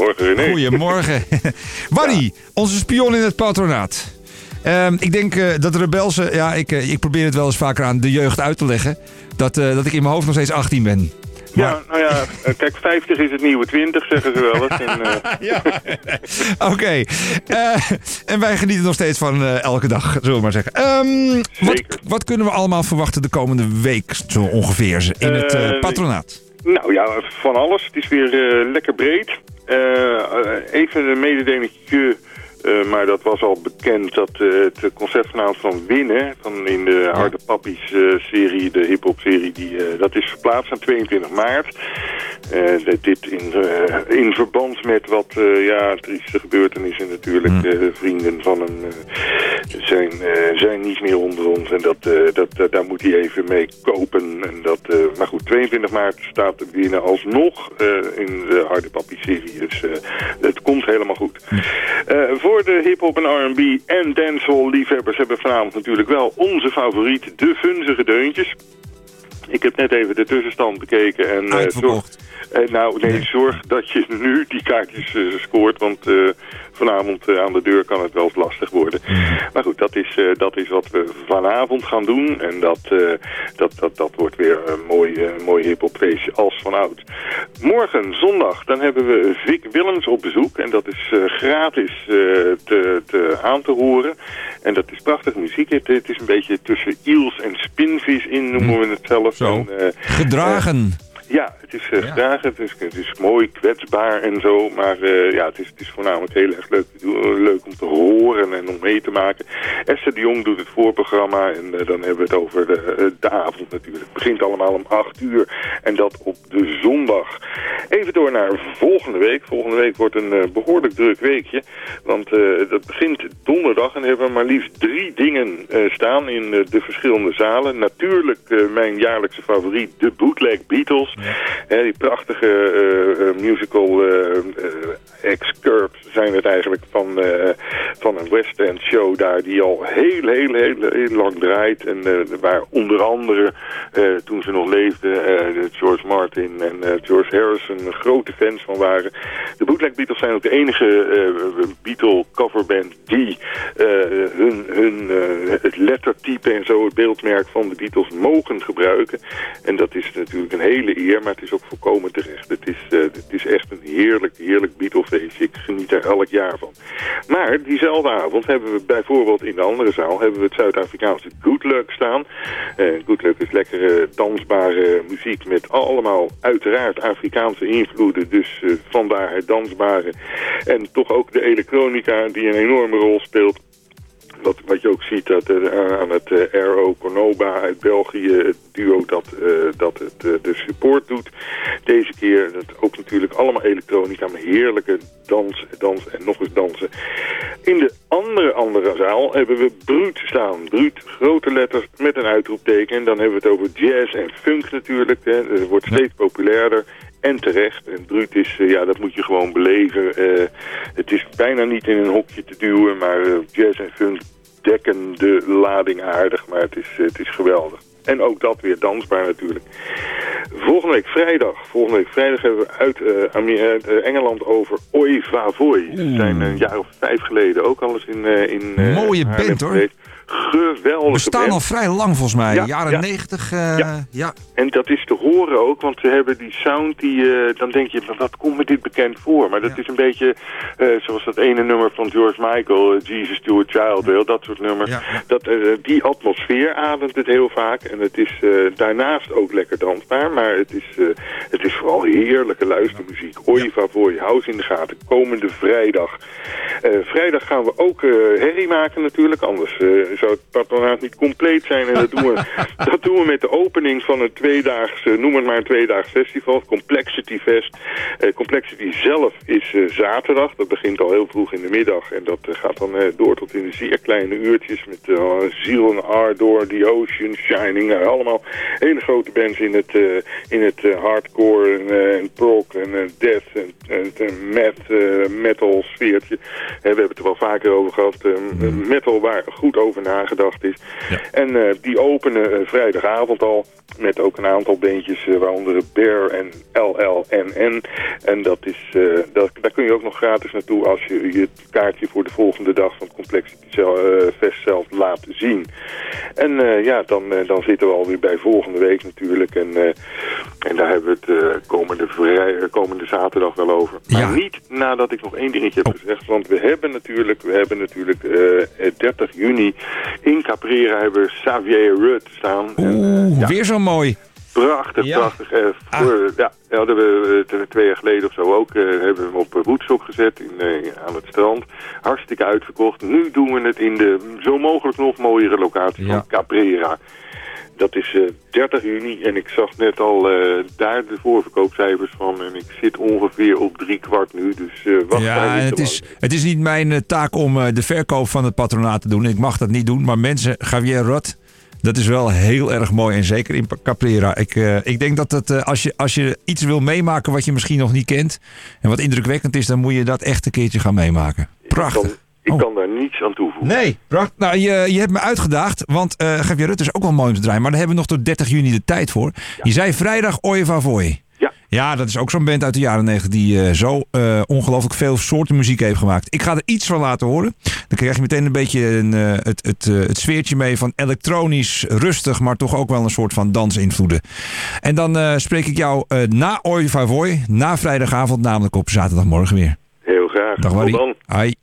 Goedemorgen René. Goedemorgen. Onze spion in het patronaat. Ehm, ik denk uh, dat de rebelse, ja, ik, uh, ik probeer het wel eens vaker aan de jeugd uit te leggen. Dat, uh, dat ik in mijn hoofd nog steeds 18 ben. Maar... Ja, nou ja, kijk, 50 is het nieuwe 20, zeggen ze wel eens. Ja, oké. Okay. en wij genieten nog steeds van elke dag, zullen we maar zeggen. Um, wat, wat, kunnen we allemaal verwachten de komende week, zo ongeveer, in het patronaat? Nou ja, van alles. Het is weer lekker breed. Even een mededelingetje uh, maar dat was al bekend dat het concept vanavond van Winnen, van in de Harde Pappies serie, de hip-hop serie, die, dat is verplaatst aan 22 maart. Dit in, in verband met wat ja, trieste gebeurtenissen natuurlijk. Mm. vrienden van hem zijn, zijn niet meer onder ons en dat, dat, daar moet hij even mee kopen. En dat, maar goed, 22 maart staat de Winnen alsnog in de Harde Pappies serie. Dus het komt helemaal goed. Mm voor de hip-hop en R&B en dancehall liefhebbers hebben vanavond natuurlijk wel onze favoriet, de funzige deuntjes. Ik heb net even de tussenstand bekeken. En, uh, zorg, uh, nou, nee, zorg dat je nu die kaartjes uh, scoort. Want vanavond uh, aan de deur kan het wel eens lastig worden. Maar goed, dat is, dat is wat we vanavond gaan doen. En dat, dat, dat, dat wordt weer een mooi, mooi hip-hop feestje als oud. Morgen, zondag, dan hebben we Vic Willems op bezoek. En dat is gratis te, te aan te horen. En dat is prachtige muziek. Het, het is een beetje tussen Iels en Spinvis in, noemen we het zelf. Zo. En, Gedragen. Ja, het is uh, gedragen, het is, het is mooi, kwetsbaar en zo. Maar uh, ja, het is, het is voornamelijk heel erg leuk, leuk om te horen en om mee te maken. Esther de Jong doet het voorprogramma en uh, dan hebben we het over de, de avond natuurlijk. Het begint allemaal om 8 uur en dat op de zondag. Even door naar volgende week. Volgende week wordt een behoorlijk druk weekje. Want dat begint donderdag en hebben we maar liefst drie dingen staan in de verschillende zalen. Natuurlijk mijn jaarlijkse favoriet, de Bootleg Beatles die prachtige uh, musical uh, X-Curb zijn het eigenlijk van, van een West End show daar die al heel, heel, heel, lang draait. En waar onder andere toen ze nog leefden George Martin en George Harrison grote fans van waren. Bootleg Beatles zijn ook de enige Beatle coverband die hun, hun het lettertype en zo het beeldmerk van de Beatles mogen gebruiken. En dat is natuurlijk een hele eer, maar het is ook volkomen terecht. Het is, uh, het is echt een heerlijk, heerlijk Beatlefeestje. Ik geniet er elk jaar van. Maar diezelfde avond hebben we bijvoorbeeld in de andere zaal... hebben we het Zuid-Afrikaanse Good Luck staan. Uh, Good Luck is lekkere, dansbare muziek... met allemaal uiteraard Afrikaanse invloeden. Dus uh, vandaar het En toch ook de elektronica die een enorme rol speelt wat, wat je ook ziet dat, aan het uh, eh, RO Konoba uit België, het duo dat, uh, dat het, de support doet. Deze keer dat ook natuurlijk allemaal elektronica, maar heerlijke dans, dans en nog eens dansen. In de andere, andere zaal hebben we Bruut staan. Bruut, grote letters met een uitroepteken. En dan hebben we het over jazz en funk natuurlijk. Hè. Het wordt steeds populairder en terecht. En is, uh, ja, dat moet je gewoon beleven. Uh, het is bijna niet in een hokje te duwen, maar uh, jazz en funk dekken de lading aardig, maar het is, het is geweldig. En ook dat weer dansbaar natuurlijk. Volgende week vrijdag. Volgende week vrijdag hebben we uit, uh, Engeland over Oi Vavoy. Ze zijn een jaar of vijf geleden ook al eens in... Uh, in Mooie band hoor geweldige We staan al vrij lang volgens mij, jaren negentig. Uh, ja. ja. En dat is te horen ook, want ze hebben die sound die, uh, dan denk je, wat komt me dit bekend voor? Maar dat is een beetje uh, zoals dat ene nummer van George Michael, Jesus to a Child, heel dat soort nummers. Dat, die atmosfeer ademt het heel vaak en het is daarnaast ook lekker dansbaar, maar het is, het is vooral heerlijke luistermuziek. Oi Vavoy, hou in de gaten, komende vrijdag. Vrijdag gaan we ook herrie maken natuurlijk, anders zou het patronaat niet compleet zijn. En dat doen we, dat doen we met de opening van het tweedaags, noem het maar een tweedaags festival, Complexity Fest. Complexity zelf is zaterdag, dat begint al heel vroeg in de middag. En dat gaat dan door tot in de zeer kleine uurtjes met Ziel en Ardor, The Ocean, Shining. allemaal hele grote bands in het, in het hardcore en, prog en death en, en, en met, metal sfeertje. We hebben het er wel vaker over gehad. Mm. Metal waar goed over nagedacht is. Ja. En die openen vrijdagavond al met ook een aantal beentjes, waaronder Bear en LLNN. En dat is, dat, daar kun je ook nog gratis naartoe als je je kaartje voor de volgende dag van het Complexity Fest zelf laat zien. En ja, dan, dan zitten we alweer bij volgende week natuurlijk. En, en daar hebben we het komende, vrij, komende zaterdag wel over. Maar niet nadat ik nog één dingetje heb oh. gezegd. Want we hebben natuurlijk, we hebben natuurlijk 30 juni in Caprera hebben we Xavier Rudd staan. Oeh, weer zo mooi. Prachtig, prachtig. Uh, voor, ja, hadden we uh, twee jaar geleden of zo ook. Uh, hebben we hem op Woodstock gezet in, aan het strand. Hartstikke uitverkocht. Nu doen we het in de zo mogelijk nog mooiere locatie van Caprera. Dat is 30 juni en ik zag net al daar de voorverkoopcijfers van. En ik zit ongeveer op drie kwart nu. Dus wacht ja, het is, het is niet mijn taak om de verkoop van het patronaat te doen. Ik mag dat niet doen. Maar mensen, Javier Rot dat is wel heel erg mooi. En zeker in Caprera. Ik, uh, ik denk dat het, uh, als, je, als je iets wil meemaken wat je misschien nog niet kent. En wat indrukwekkend is, dan moet je dat echt een keertje gaan meemaken. Prachtig. Ik kan, daar niets aan toevoegen. Nee, prachtig. Nou, je, je hebt me uitgedaagd. Want uh, Javier Rutte is ook wel mooi om te draaien. Maar daar hebben we nog tot 30 juni de tijd voor. Je zei vrijdag Oye Vavoy. Ja, dat is ook zo'n band uit de jaren 90 die uh, zo uh, ongelooflijk veel soorten muziek heeft gemaakt. Ik ga er iets van laten horen. Dan krijg je meteen een beetje een, uh, het, het, het sfeertje mee van elektronisch, rustig, maar toch ook wel een soort van dansinvloeden. En dan spreek ik jou na Oi Vavoy, na vrijdagavond, namelijk op zaterdagmorgen weer. Heel graag. Dag Marie. Hoi.